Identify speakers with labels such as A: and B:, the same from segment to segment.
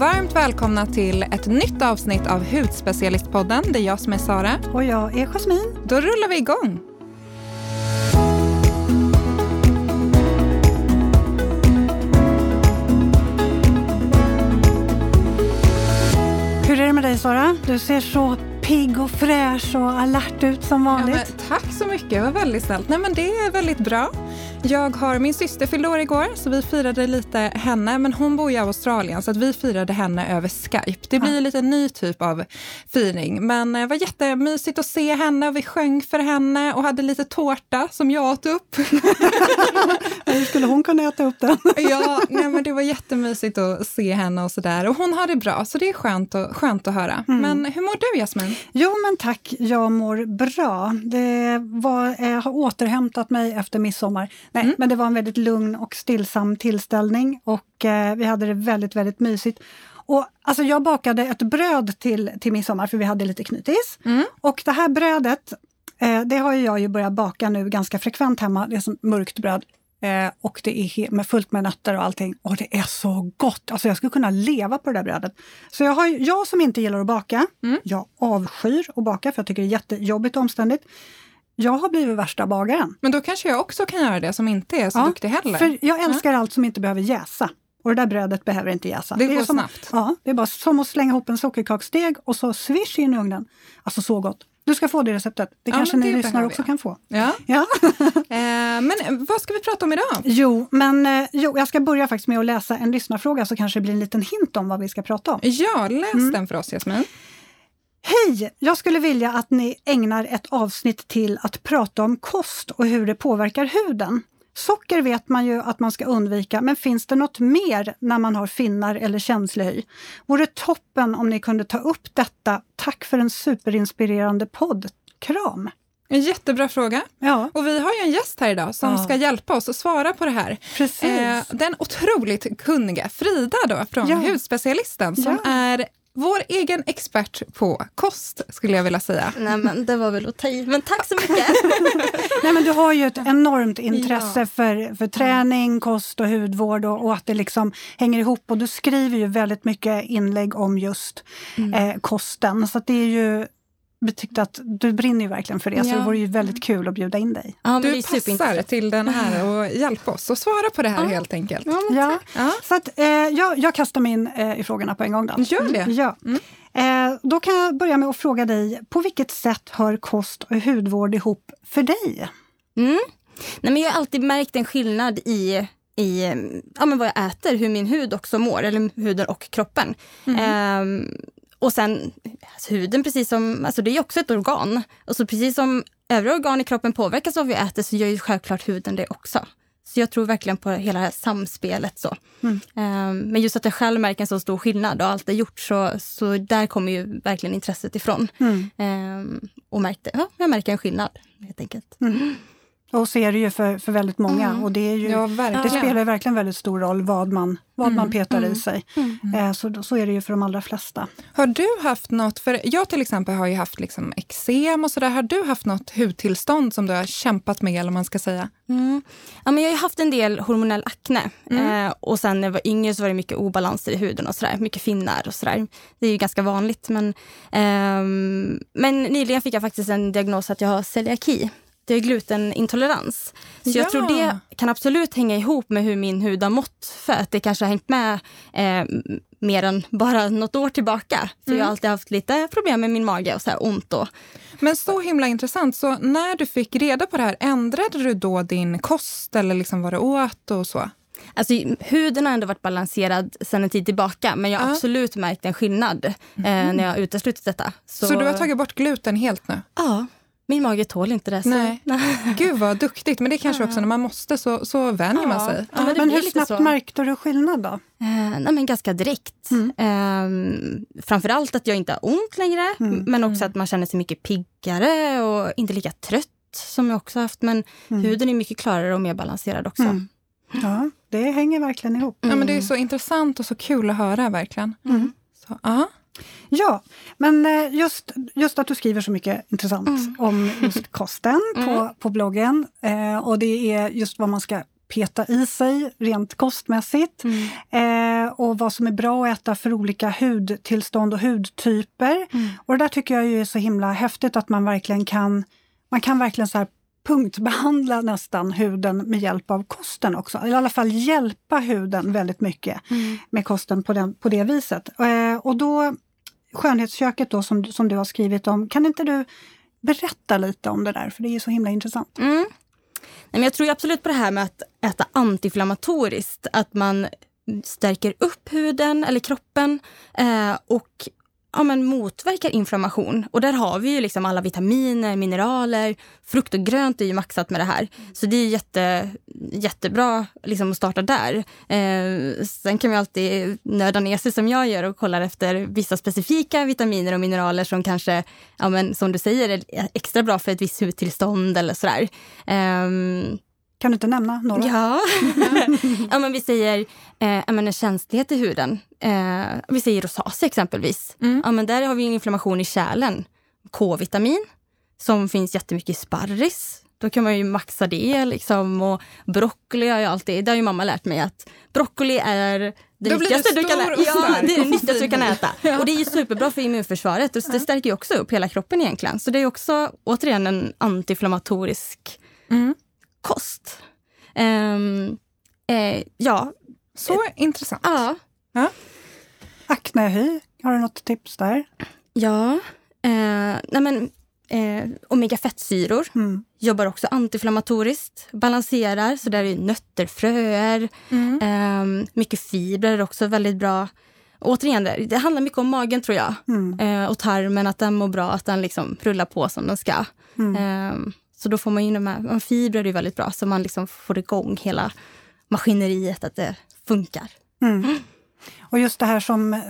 A: varmt välkomna till ett nytt avsnitt av Hudspecialistpodden. Det är jag som är Sara.
B: Och jag är Jasmin.
A: Då rullar vi igång.
B: Hur är det med dig Sara? Du ser så pigg och fräsch och alert ut som vanligt.
A: Ja, tack så mycket, det var väldigt snällt. Nej, men det är väldigt bra. Jag har, min syster fyllde år igår, så vi firade lite henne. Men hon bor i Australien, så att vi firade henne över Skype. Det blir ja. lite ny typ av firing. Men det var jättemysigt att se henne och vi sjöng för henne och hade lite tårta som jag åt upp.
B: Hur skulle hon kunna äta upp den?
A: ja, nej, men det var jättemysigt att se henne och sådär. Och hon har det bra, så det är skönt, och, skönt att höra. Mm. Men hur mår du Jasmin?
B: Jo men tack, jag mår bra. Det var, jag har återhämtat mig efter midsommar. Nej, mm. men det var en väldigt lugn och stillsam tillställning och eh, vi hade det väldigt, väldigt mysigt. Och, alltså, jag bakade ett bröd till, till midsommar för vi hade lite knytis. Mm. Och det här brödet, eh, det har jag ju börjat baka nu ganska frekvent hemma. Det är som mörkt bröd. Eh, och det är med, fullt med nötter och allting. Och det är så gott! Alltså jag skulle kunna leva på det där brödet. Så jag, har, jag som inte gillar att baka, mm. jag avskyr att baka för jag tycker det är jättejobbigt och omständigt. Jag har blivit värsta bagaren.
A: Men då kanske jag också kan göra det som inte är så ja, duktig heller.
B: För jag älskar ja. allt som inte behöver jäsa. Och det där brödet behöver inte jäsa.
A: Det går
B: det
A: som, snabbt.
B: Ja, det är bara som att slänga ihop en sockerkaksdeg och så swish in i ugnen. Alltså så gott. Du ska få det receptet. Det ja, kanske ni lyssnare också kan få.
A: Ja. ja. eh, men vad ska vi prata om idag?
B: Jo, men eh, jo, jag ska börja faktiskt med att läsa en lyssnarfråga så kanske det blir en liten hint om vad vi ska prata om.
A: Ja, läs mm. den för oss Jasmin.
B: Hej! Jag skulle vilja att ni ägnar ett avsnitt till att prata om kost och hur det påverkar huden. Socker vet man ju att man ska undvika, men finns det något mer när man har finnar eller känslig hy? Vore toppen om ni kunde ta upp detta. Tack för en superinspirerande podd. Kram!
A: En jättebra fråga.
B: Ja.
A: Och vi har ju en gäst här idag som ja. ska hjälpa oss att svara på det här.
B: Precis. Eh,
A: den otroligt kunniga Frida då, från ja. Hudspecialisten som är vår egen expert på kost, skulle jag vilja säga.
C: Nej, men det var väl att ta i. Men tack så mycket!
B: Nej, men du har ju ett enormt intresse ja. för, för träning, kost och hudvård och, och, att det liksom hänger ihop. Och du skriver ju väldigt mycket inlägg om just mm. eh, kosten. Så det är ju vi tyckte att du brinner ju verkligen för det, ja. så det vore ju väldigt kul att bjuda in dig.
A: Ja, du passar till den här och hjälpa oss att svara på det här ja. helt enkelt.
B: Ja, ja. så att, eh, jag, jag kastar mig in eh, i frågorna på en gång. Då.
A: Gör det.
B: Ja. Mm. Eh, då kan jag börja med att fråga dig, på vilket sätt hör kost och hudvård ihop för dig?
C: Mm. Nej, men jag har alltid märkt en skillnad i i ja, men vad jag äter, hur min hud också mår, eller huden och kroppen. Mm. Eh, och sen alltså huden, precis som, alltså det är också ett organ. Och så precis som övriga organ i kroppen påverkas av vad vi äter så gör ju självklart huden det också. Så jag tror verkligen på hela det här samspelet. Så. Mm. Um, men just att jag själv märker en så stor skillnad och allt är gjort så, så där kommer ju verkligen intresset ifrån. Mm. Um, och märkte, ja, jag märker en skillnad helt enkelt. Mm.
B: Och så är det ju för, för väldigt många mm. och det, är ju, ja, det spelar verkligen väldigt stor roll vad man, vad mm. man petar mm. i sig. Mm. Eh, så, så är det ju för de allra flesta.
A: Har du haft något, för jag till exempel har ju haft liksom eksem och sådär. Har du haft något hudtillstånd som du har kämpat med eller man ska säga?
C: Mm. Ja, men jag har haft en del hormonell akne mm. eh, och sen när jag var yngre så var det mycket obalanser i huden och sådär. Mycket finnar och sådär. Det är ju ganska vanligt men, eh, men nyligen fick jag faktiskt en diagnos att jag har celiaki jag har glutenintolerans. Så jag tror det kan absolut hänga ihop med hur min hud har mått för att det kanske har hängt med eh, mer än bara något år tillbaka. För mm. jag har mm. alltid haft lite problem med min mage och så här ont. Och...
A: Men så himla intressant. Så när du fick reda på det här, ändrade du då din kost eller liksom vad du åt och så?
C: Alltså, huden har ändå varit balanserad sedan en tid tillbaka men jag har ja. absolut märkt en skillnad eh, mm. när jag har uteslutit detta.
A: Så... så du har tagit bort gluten helt nu?
C: Ja. Min mage tål inte det. Så.
A: Nej. Gud vad duktigt. Men det är kanske också när man måste så, så vänjer man sig.
B: Ja, men, men hur snabbt så. märkte du skillnad då?
C: Eh, nej, men ganska direkt. Mm. Eh, framförallt att jag inte har ont längre mm. men också att man känner sig mycket piggare och inte lika trött som jag också haft. Men mm. huden är mycket klarare och mer balanserad också. Mm.
B: Ja, det hänger verkligen ihop.
A: Ja, men det är så intressant och så kul att höra verkligen. Mm. Så, aha.
B: Ja, men eh, just, just att du skriver så mycket intressant mm. om just kosten mm. på, på bloggen. Eh, och det är just vad man ska peta i sig rent kostmässigt. Mm. Eh, och vad som är bra att äta för olika hudtillstånd och hudtyper.
C: Mm.
B: Och det där tycker jag är så himla häftigt att man verkligen kan, man kan verkligen så här punktbehandla nästan huden med hjälp av kosten också. I alla fall hjälpa huden väldigt mycket
C: Mm.
B: med kosten på, den, på det viset. Eh, och då skönhetsköket då som, som du har skrivit om, kan inte du berätta lite om det där? För det är ju så himla intressant.
C: Mm. Nej, men jag tror ju absolut på det här med att äta antiinflammatoriskt. Att man stärker upp huden eller kroppen eh, och ja, men motverkar inflammation. Och där har vi ju liksom alla vitaminer, mineraler. Frukt och grönt är ju maxat med det här. Så det är jätte, jättebra liksom att starta där. Eh, sen kan vi alltid nörda ner sig som jag gör och kollar efter vissa specifika vitaminer och mineraler som kanske, ja, men, som du säger, är extra bra för ett visst hudtillstånd eller sådär. Ehm,
B: Kan du inte nämna några?
C: Ja. ja, men vi säger eh, men en känslighet i huden. Eh, vi säger rosacea exempelvis.
A: Mm.
C: Ja, men där har vi en inflammation i kärlen. K-vitamin, som finns jättemycket i sparris. Då kan man ju maxa det. Liksom. Och broccoli har jag alltid... Det har ju mamma lärt mig att broccoli är det nyttigaste
A: du
C: du kan äta. Ja, det är det nyttigaste du kan äta. Och det är ju superbra för immunförsvaret. Och det stärker ju också upp hela kroppen egentligen. Så det är också återigen en antiinflammatorisk
A: Mm.
C: kost. Ehm, eh, ja,
A: Så intressant.
C: ja,
B: Aknehy, har du något tips där?
C: ja. Eh, nej men, eh, omega-fettsyror
B: Mm.
C: jobbar också antiinflammatoriskt, balanserar. Så där är nötter, fröer,
A: Mm.
C: ehm, mycket fibrer är också väldigt bra. Återigen, det, handlar mycket om magen tror jag.
B: Mm.
C: Eh, och tarmen, att den mår bra, att den liksom rullar på som den ska.
B: Mm.
C: Ehm, så då får man in de här, ja, fibrer är väldigt bra, så man liksom får igång hela maskineriet, att det funkar.
B: Mm. Och just det här som,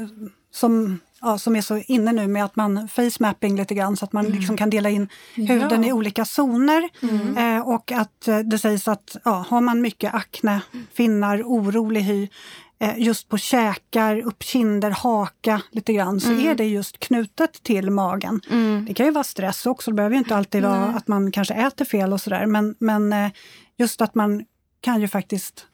B: som, ja, som är så inne nu med att man face mapping lite grann så att man liksom kan dela in huden
A: Ja.
B: i olika zoner. Eh, och att eh, det sägs att ja, har man mycket akne, finnar, orolig hy eh, just på käkar, upp kinder, haka lite grann så är det just knutet till magen. Det kan ju vara stress också, det behöver ju inte alltid vara att man kanske äter fel och sådär men, men eh, just att man kan ju faktiskt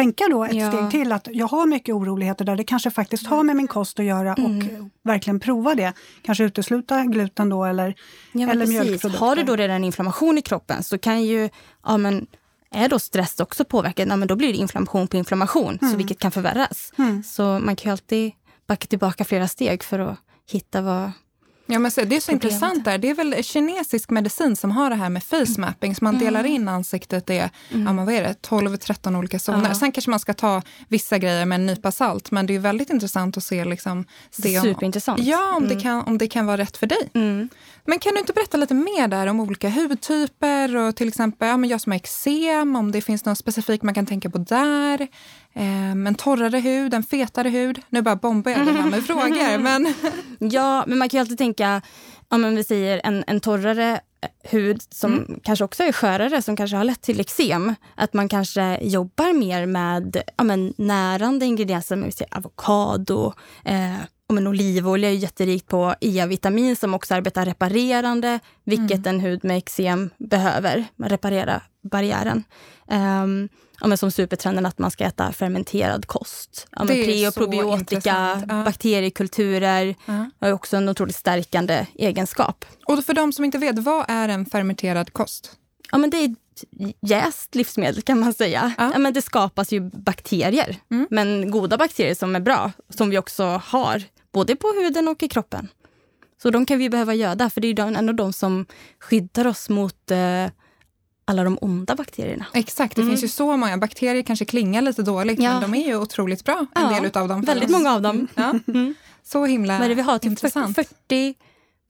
B: tänka då ett
C: Ja.
B: steg till att jag har mycket oroligheter där det kanske faktiskt har med min kost att göra och verkligen prova det. Kanske utesluta gluten då eller,
C: Ja,
B: eller mjölkprodukter.
C: Har du då redan inflammation i kroppen så kan ju, ja men är då stress också påverkat, ja, men då blir det inflammation på inflammation, så vilket kan förvärras.
B: Mm.
C: Så man kan ju alltid backa tillbaka flera steg för att hitta vad...
A: Ja, men så, det är så
C: Problemet.
A: intressant där. Det är väl kinesisk medicin som har det här med face mapping. Så man delar in ansiktet i ja, men vad är det, 12-13 olika zoner.
C: Ja.
A: Sen kanske man ska ta vissa grejer med en nypa salt. Men det är väldigt intressant att se, liksom, se om,
C: Superintressant.
A: ja, om, det kan, om det kan vara rätt för dig.
C: Mm.
A: Men kan du inte berätta lite mer där om olika hudtyper och till exempel ja, men jag som har eksem, om det finns något specifikt man kan tänka på där. Eh, en torrare hud, en fetare hud. Nu bara bombar jag det här med frågor. Men,
C: Ja, men man kan ju alltid tänka, om vi säger en, en torrare eh, hud som kanske också är skörare, som kanske har lett till eksem. Att man kanske jobbar mer med ja, men, närande ingredienser, som avokado, eh, ja, men olivolja är ju jätterikt på E-vitamin som också arbetar reparerande, vilket en hud med eksem behöver, reparera barriären. Um, ja, men som supertrenden att man ska äta fermenterad kost. Ja, men pre och probiotika.
A: Ja.
C: bakteriekulturer
A: Ja.
C: har också en otroligt stärkande egenskap.
A: och för de som inte vet, vad är en fermenterad kost?
C: Ja, men det är jäst livsmedel kan man säga.
A: Ja.
C: Ja. men det skapas ju bakterier,
A: Mm.
C: men goda bakterier som är bra, som vi också har både på huden och i kroppen. Så de kan vi behöva göda, för det är ändå de som skyddar oss mot eh, alla de onda bakterierna.
A: Exakt, det finns ju så många. Bakterier kanske klingar lite dåligt,
C: Mm. Ja.
A: men de är ju otroligt bra. En
C: Ja,
A: del utav dem.
C: Väldigt många av dem.
A: Ja.
C: Mm.
A: Så himla
C: Vad är det vi har? Typ 40,
A: intressant.
C: 40,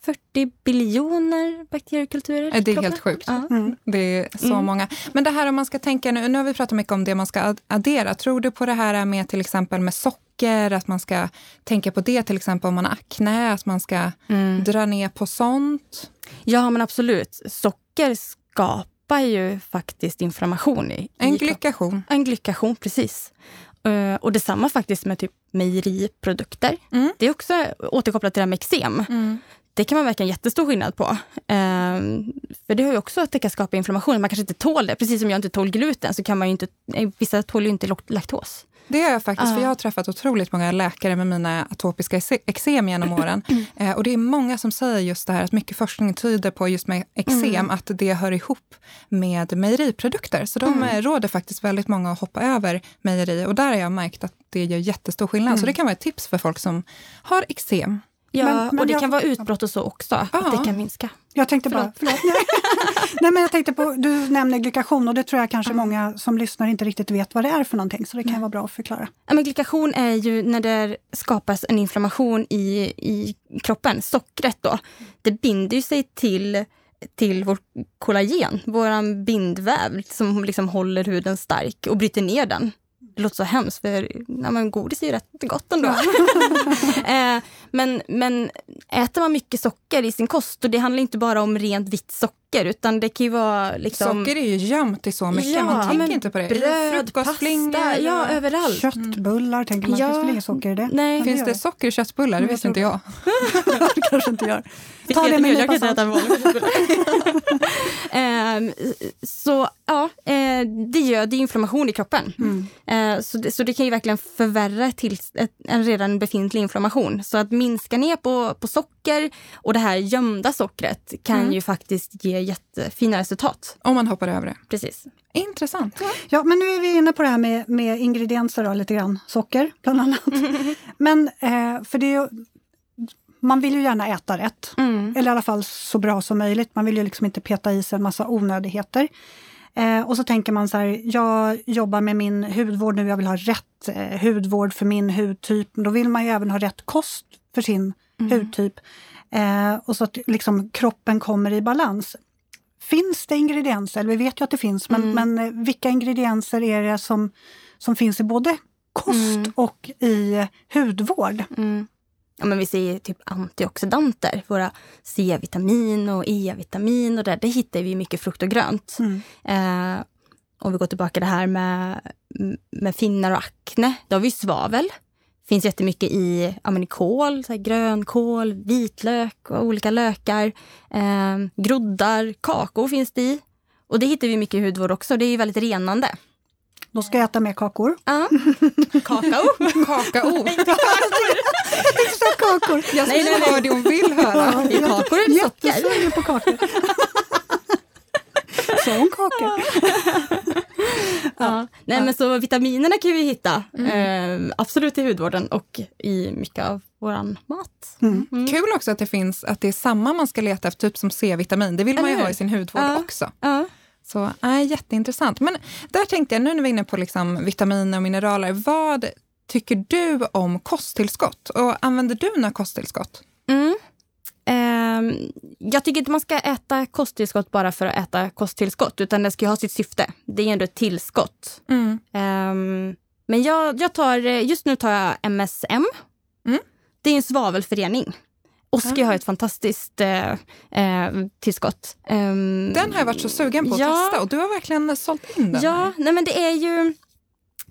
C: 40 biljoner bakteriekulturer i
A: Det är
C: kroppen.
A: helt sjukt.
C: Ja.
B: Mm.
A: Det är så
C: Mm.
A: många. Men det här om man ska tänka nu, nu har vi pratat mycket om det man ska ad- addera. Tror du på det här med till exempel med socker, att man ska tänka på det till exempel om man har akne, att man ska
C: Mm.
A: dra ner på sånt?
C: Ja, men absolut. Socker skapar ju faktiskt inflammation i,
A: En glykation.
C: En glykation, precis. Eh, och detsamma faktiskt med typ mejeriprodukter.
A: Mm.
C: Det är också återkopplat till det här med eksem. det kan man märka en jättestor skillnad på. Eh, för det har ju också att det kan skapa inflammation. Man kanske inte tål det. Precis som jag inte tål gluten så kan man inte, eh, vissa tål ju inte laktos.
A: Det är jag faktiskt, uh. för jag har träffat otroligt många läkare med mina atopiska eksem genom åren. Eh, och det är många som säger just det här att mycket forskning tyder på just med eksem mm. att det hör ihop med mejeriprodukter. Så de mm. råder faktiskt väldigt många att hoppa över mejeri och där har jag märkt att det gör jättestor skillnad. Mm. Så det kan vara ett tips för folk som har eksem.
C: Ja, men, men och det jag, kan vara utbrott och så också, ja. att det kan minska.
B: Jag tänkte förlåt. bara, förlåt. Nej, men jag tänkte på, du nämner glykation och det tror jag kanske många som lyssnar inte riktigt vet vad det är för någonting, så det kan vara bra att förklara.
C: Ja, men glykation är ju när det skapas en inflammation i, i kroppen, sockret då. Det binder sig till till vår kollagen, vår bindväv som liksom håller huden stark och bryter ner den det låter så hemskt för ja, men godis är ju rätt gott ändå. eh, men, men äter man mycket socker i sin kost, och det handlar inte bara om rent vitt socker utan det kan ju vara... Liksom...
A: Socker är ju gömt i så mycket, ja, man tänker inte på det.
C: Bröd, pasta, ja överallt.
B: Köttbullar, tänker man, ja, finns väl inget socker i det?
A: Nej. Finns det socker i köttbullar? Det visste inte jag.
B: det kanske inte gör.
C: Ta det med jag kan inte äta um, Så ja, eh, det göder inflammation i kroppen. Mm. Uh, så, det, så det kan ju verkligen förvärra till ett, en redan befintlig inflammation. Så att minska ner på, på socker och det här gömda sockret kan mm. ju faktiskt ge jättefina resultat.
A: Om man hoppar över det.
C: Precis.
A: Intressant.
B: Ja. ja, men nu är vi inne på det här med, med ingredienser, då, lite grann. Socker, bland annat. men eh, för det är man vill ju gärna äta rätt. Mm. Eller i alla fall så bra som möjligt. Man vill ju liksom inte peta i sig en massa onödigheter. Eh, och så tänker man så här, jag jobbar med min hudvård nu, jag vill ha rätt eh, hudvård för min hudtyp. Då vill man ju även ha rätt kost för sin mm. hudtyp. Eh, och så att liksom kroppen kommer i balans. Finns det ingredienser? Vi vet ju att det finns, men, mm. men eh, vilka ingredienser är det som, som finns i både kost mm. och i hudvård?
C: Mm ja, men vi säger typ antioxidanter, våra C-vitamin och E-vitamin och det, det hittar vi mycket frukt och grönt. Mm. Eh, om vi går tillbaka det här med, med finnar och akne, då har vi svavel. Det finns jättemycket i, ja, i kål, så här, grönkål, vitlök och olika lökar. Eh, groddar, kakor finns det i. Och det hittar vi mycket i hudvård också. Det är väldigt renande.
B: Då ska jag äta mer kakor.
C: Ja. Kakao.
A: Kakao.
B: Kakor.
A: Jag nej, nej, nej. det hon vill höra.
C: I kakor är det socker.
B: Jättesugen på kakor. Sa hon kakor?
C: ja. Nej, men så vitaminerna kan vi hitta mm. eh, absolut i hudvården och i mycket av vår mat.
A: Mm. Mm. Kul också att det finns att det är samma man ska leta efter, typ som C-vitamin. Det vill Eller man ju ha i sin hudvård ja. också.
C: Ja.
A: Så äh, jätteintressant. Men där tänkte jag, nu när vi är inne på liksom vitaminer och mineraler, vad tycker du om kosttillskott? Och använder du några kosttillskott?
C: Um, jag tycker inte man ska äta kosttillskott bara för att äta kosttillskott, utan det ska ha sitt syfte. Det är ändå ett tillskott. Mm. Um, men jag, jag tar, just nu tar jag MSM. Mm. Det är en svavelförening. Oskar har ett fantastiskt eh, eh, tillskott.
A: Um, den har jag varit så sugen på att ja, testa och du har verkligen sålt in den.
C: Ja,
A: här.
C: nej men det är ju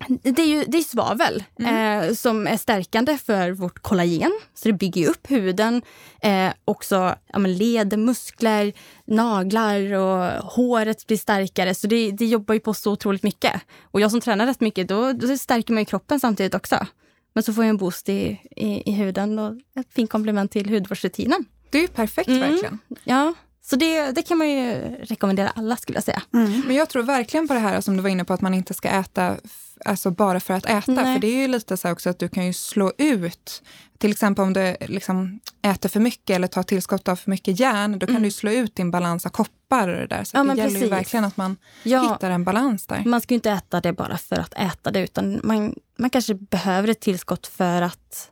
C: det är ju det är svavel mm. eh, som är stärkande för vårt kollagen. Så det bygger upp huden. Eh, också ja, men led, muskler, naglar och håret blir starkare. Så det, det jobbar ju på så otroligt mycket. Och jag som tränar rätt mycket, då, då stärker man kroppen samtidigt också. Men så får jag en boost i, i, i huden och ett fint komplement till hudvårdsrutinen.
A: Det är ju perfekt mm. verkligen.
C: Ja, så det, det kan man ju rekommendera alla skulle jag säga.
A: Mm. Men jag tror verkligen på det här som du var inne på att man inte ska äta alltså bara för att äta. Nej. För det är ju lite så också att du kan ju slå ut, till exempel om du liksom äter för mycket eller tar tillskott av för mycket järn, då kan mm. du slå ut din balans av koppar och det där. Så ja, det gäller ju verkligen att man ja, hittar en balans där.
C: Man ska ju inte äta det bara för att äta det, utan man, man kanske behöver ett tillskott för att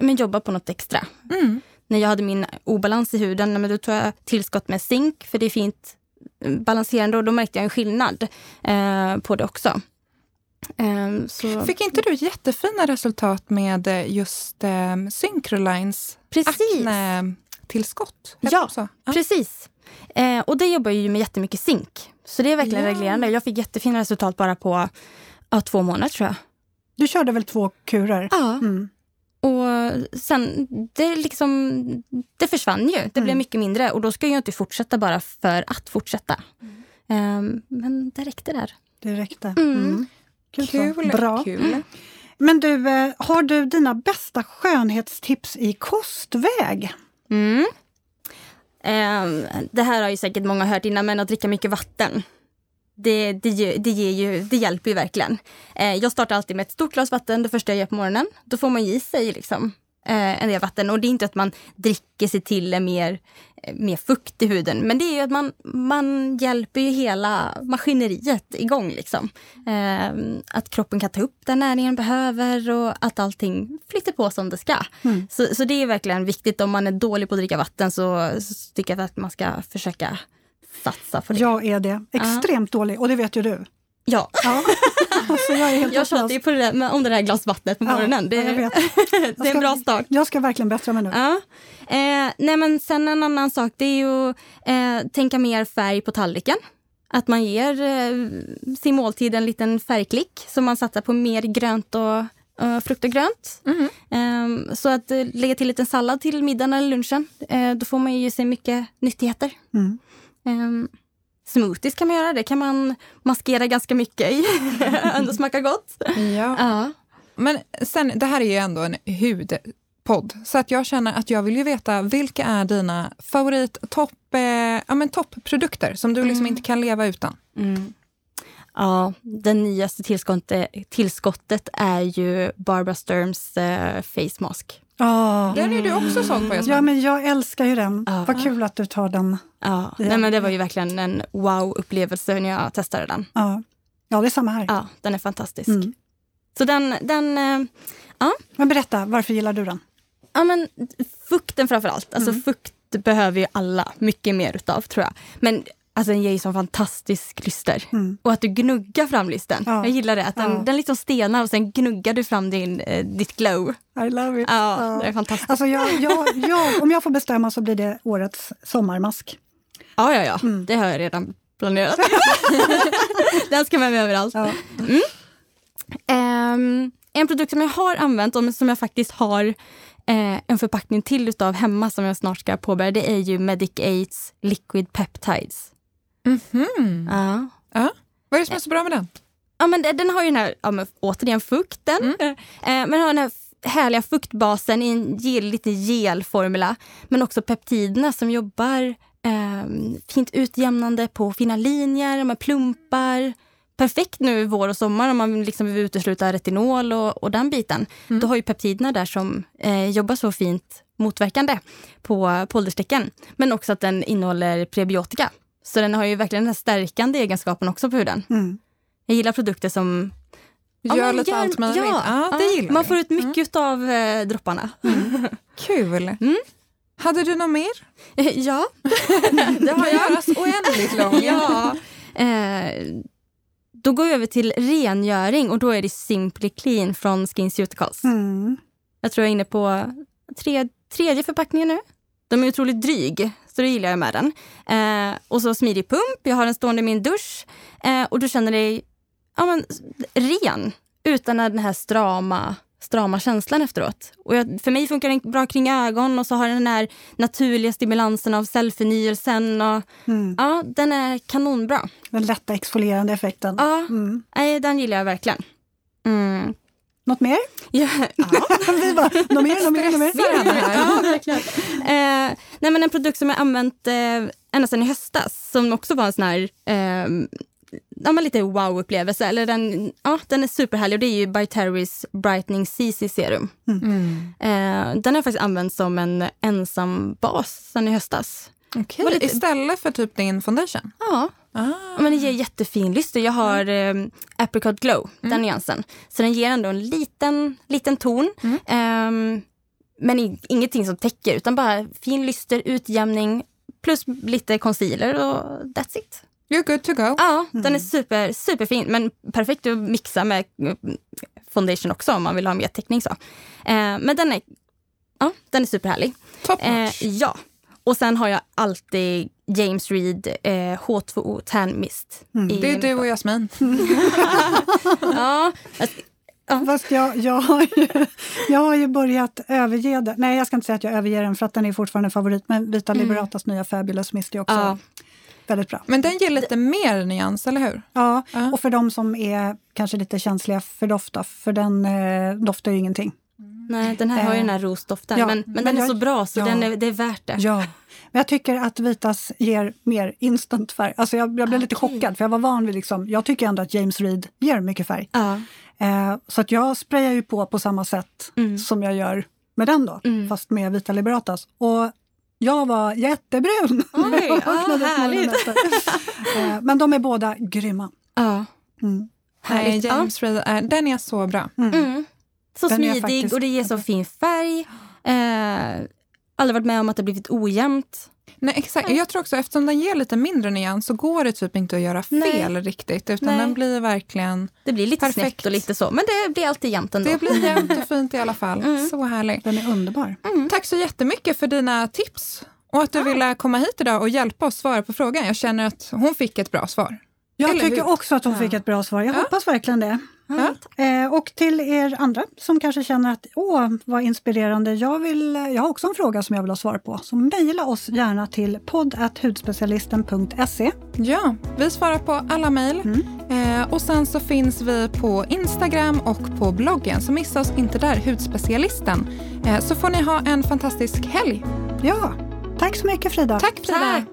C: men, jobba på något extra. Mm. När jag hade min obalans i huden, men då tog jag tillskott med zink, för det är fint balanserande och då märkte jag en skillnad eh, på det också.
A: Um, så... Fick inte du jättefina resultat med eh, just um, Syncrolines akne-tillskott?
C: Ja, ja, precis. Eh, och det jobbar ju med jättemycket zink. Så det är verkligen ja. reglerande. Jag fick jättefina resultat bara på ja, två månader tror jag.
B: Du körde väl två kurer?
C: Ja. Mm. och sen, det, liksom, det försvann ju. Det blev
B: Mm.
C: mycket mindre och då ska jag inte fortsätta bara för att fortsätta. Ehm, men det räckte där.
B: Det räckte.
C: Mm.
B: Mm. Kul.
A: Kul.
B: Bra.
A: Kul.
B: Men du, eh, har du dina bästa skönhetstips i kostväg?
C: Mm. Ehm, det här har ju säkert många hört innan, men att dricka mycket vatten. Det, det, det, ger ju, det hjälper ju verkligen. Eh, jag startar alltid med ett stort glas vatten det första jag gör på morgonen. Då får man i sig liksom, eh, en del vatten. Och det är inte att man dricker sig till en mer, eh, mer fukt i huden. Men det är ju att man, man hjälper ju hela maskineriet igång. Liksom. Eh, att kroppen kan ta upp den näringen behöver och att allting flyter på som det ska.
B: Mm.
C: Så, så det är verkligen viktigt. Om man är dålig på att dricka vatten så, så tycker jag att man ska försöka satsa på det.
B: Jag är det. Extremt dålig och det vet ju du.
C: Ja.
B: Ja. alltså, jag är helt
C: Jag tjatar ju på det där, om det där glas vattnet på
B: Ja,
C: morgonen. Det,
B: ja, jag vet.
C: det är en bra start.
B: Jag ska verkligen bättra mig nu.
C: Ja. Eh, nej men sen en annan sak det är ju eh, tänka mer färg på tallriken. Att man ger eh, sin måltid en liten färgklick så man satsar på mer grönt och eh, frukt och grönt. Eh, så att eh, lägga till en liten sallad till middagen eller lunchen. Eh, då får man ju sig mycket nyttigheter.
B: Mm.
C: Smoothies kan man göra, det kan man maskera ganska mycket i. Ändå smakar gott.
A: Ja.
C: Ja.
A: Men sen, det här är ju ändå en hudpodd, så att jag känner att jag vill ju veta vilka är dina favorit topp, eh, ja, men toppprodukter som du liksom
C: Mm.
A: inte kan leva utan?
C: Mm. Ja, det nyaste tillskottet, tillskottet är ju Barbara Sturms eh, face mask.
B: Ja.
A: Den är du också såld på Jasmin.
B: ja, men jag älskar ju den.
C: Ja.
B: Vad kul att du tar den.
C: Ja,
B: Ja.
C: Nej, men det var ju verkligen en wow-upplevelse när jag testade den.
B: Ja, ja det är samma här.
C: Ja, den är fantastisk.
B: Mm.
C: Så den, den eh,
B: Men berätta, varför gillar du den?
C: ja men fukten framför allt. Alltså
B: Mm.
C: fukt behöver ju alla mycket mer utav tror jag. Men alltså ju sån fantastisk lyster.
B: Mm.
C: Och att du gnuggar fram lysten.
B: Ja.
C: Jag gillar det. Att den,
B: Ja.
C: den liksom stelnar och sen gnuggar du fram din, eh, ditt glow.
B: I love it.
C: Ja, det är fantastiskt.
B: Alltså jag, jag, jag, om jag får bestämma så blir det årets sommarmask.
C: Ja, ja, ja.
B: Mm.
C: Det har jag redan planerat. den ska med mig överallt.
B: Ja.
C: Ehm, en produkt som jag har använt och som jag faktiskt har eh, en förpackning till utav hemma som jag snart ska påbörja, det är ju Medic Aids Liquid Peptides.
A: Mhm.
C: Ja.
A: Vad är det som är så bra med den?
C: Ja, men den- har ju den här, ja, men återigen fukten. Eh, men den har den här härliga fuktbasen i en gel, lite gelformula. Men också peptiderna som jobbar eh, fint utjämnande på fina linjer, med plumpar. Perfekt nu vår och sommar om man liksom vill utesluta retinol och, och den biten. Då har ju peptiderna där som eh, jobbar så fint motverkande på, på ålderstecken. Men också att den innehåller prebiotika. Så den har ju verkligen den här stärkande egenskapen också på huden.
B: Mm.
C: Jag gillar produkter som Ja,
A: Gör
C: men
A: lite
C: gör-
A: allt möjligt.
C: Ja,
A: Ja, det
C: ja.
A: gillar
C: Man får ut mycket av eh, dropparna.
A: Kul.
C: Mm.
A: Hade du något mer?
C: ja, det har jag.
A: göras oändligt lång.
C: ja. Eh, då går vi över till rengöring och då är det Simply Clean från SkinCeuticals.
B: Mm.
C: Jag tror jag är inne på tre, tredje förpackningen nu. De är otroligt dryg, så det gillar jag med den. Eh, och så smidig pump, jag har den stående i min dusch. Eh, och du känner dig ja, men, ren utan den här strama, strama känslan efteråt. Och jag, för mig funkar den bra kring ögon och så har den den här naturliga stimulansen av cellförnyelsen. Och,
B: Mm.
C: ja, den är kanonbra.
B: Den lätta exfolierande effekten.
C: Ja,
B: Mm.
C: nej, den gillar jag verkligen. Mm.
B: Något mer?
C: Ja,
B: Vi bara, något mer, något mer, något mer?
A: Stressar henne här.
C: ja, verkligen. Eh, nej, men en produkt som jag använt eh, ända sedan i höstas, som också var en sån här eh, ja, men lite wow-upplevelse. Eller den, ja, den är superhärlig och det är ju By Terry's Brightening CC Serum.
A: Mm.
C: Eh, den har jag faktiskt använt som en ensam bas sedan i höstas. Var lite-
A: Istället för typ din foundation?
C: Ja,
A: Ah.
C: men den ger jättefin lyster. Jag har eh, Apricot Glow, den nyansen. Så den ger ändå en liten, liten ton. Ehm, men i, ingenting som täcker, utan bara fin lyster, utjämning plus lite concealer och that's it.
A: You're good to go.
C: Ja, den är super, superfin. Men perfekt att mixa med eh, foundation också om man vill ha mer täckning. Så. Eh, men den är, ja, den är superhärlig.
A: Top
C: Eh,
A: notch.
C: ja. Och sen har jag alltid James Reed eh, H2O Tan Mist. i
A: Det är du och Jasmin.
C: Ja, alltså,
B: Ja. Fast jag, jag, har ju, jag har ju börjat överge den. Nej, jag ska inte säga att jag överger den för att den är fortfarande en favorit. Men Vita mm. Liberatas nya Fabulous Misty också. Ja. Väldigt bra.
A: Men den ger lite mer nyans, eller hur?
B: Ja, ja. och för de som är kanske lite känsliga för dofta, för den eh, doftar ju ingenting.
C: Nej, den här har ju den här eh, rosdoften, ja, men, men, men, den jag, är så bra så ja, den är, det är värt det.
B: Ja, men jag tycker att Vitas ger mer instant färg. Alltså jag, jag blev ah, lite chockad för jag var van vid liksom, jag tycker ändå att James Reed ger mycket färg.
C: Ja.
B: Eh, så att jag sprayar ju på på samma sätt mm. som jag gör med den då, mm. fast med Vita Liberatas. Och jag var jättebrun!
C: Oj, ah, härligt!
B: eh, men de är båda grymma.
C: Ja.
A: Mm. Härligt. James Reed, är, den är så bra.
C: Mm. Så den smidig faktiskt... och det ger så fin färg. Eh, aldrig varit med om att det blivit ojämnt.
A: Nej, exakt. Jag tror också eftersom den ger lite mindre nyans så går det typ inte att göra fel Nej. riktigt. Utan Nej. den blir verkligen
C: Det blir lite perfekt. snett och lite så. Men det blir alltid jämnt ändå.
A: Det blir jämnt och fint i alla fall. Mm. Så härligt.
B: Den är underbar.
A: Mm. Tack så jättemycket för dina tips. Och att du ah. ville komma hit idag och hjälpa oss svara på frågan. Jag känner att hon fick ett bra svar.
B: Jag Eller tycker hur? också att hon ja. fick ett bra svar. Jag ja. hoppas verkligen det. Ja. Eh, och till er andra som kanske känner att åh, vad inspirerande, jag, vill, jag har också en fråga som jag vill ha svar på. Så mejla oss gärna till podd.hudspecialisten.se.
A: Ja, vi svarar på alla mejl. Mm. Eh, och sen så finns vi på Instagram och på bloggen, så missa oss inte där, Hudspecialisten. Eh, så får ni ha en fantastisk helg.
B: Ja, tack så mycket Frida.
A: Tack Frida.
C: Tack.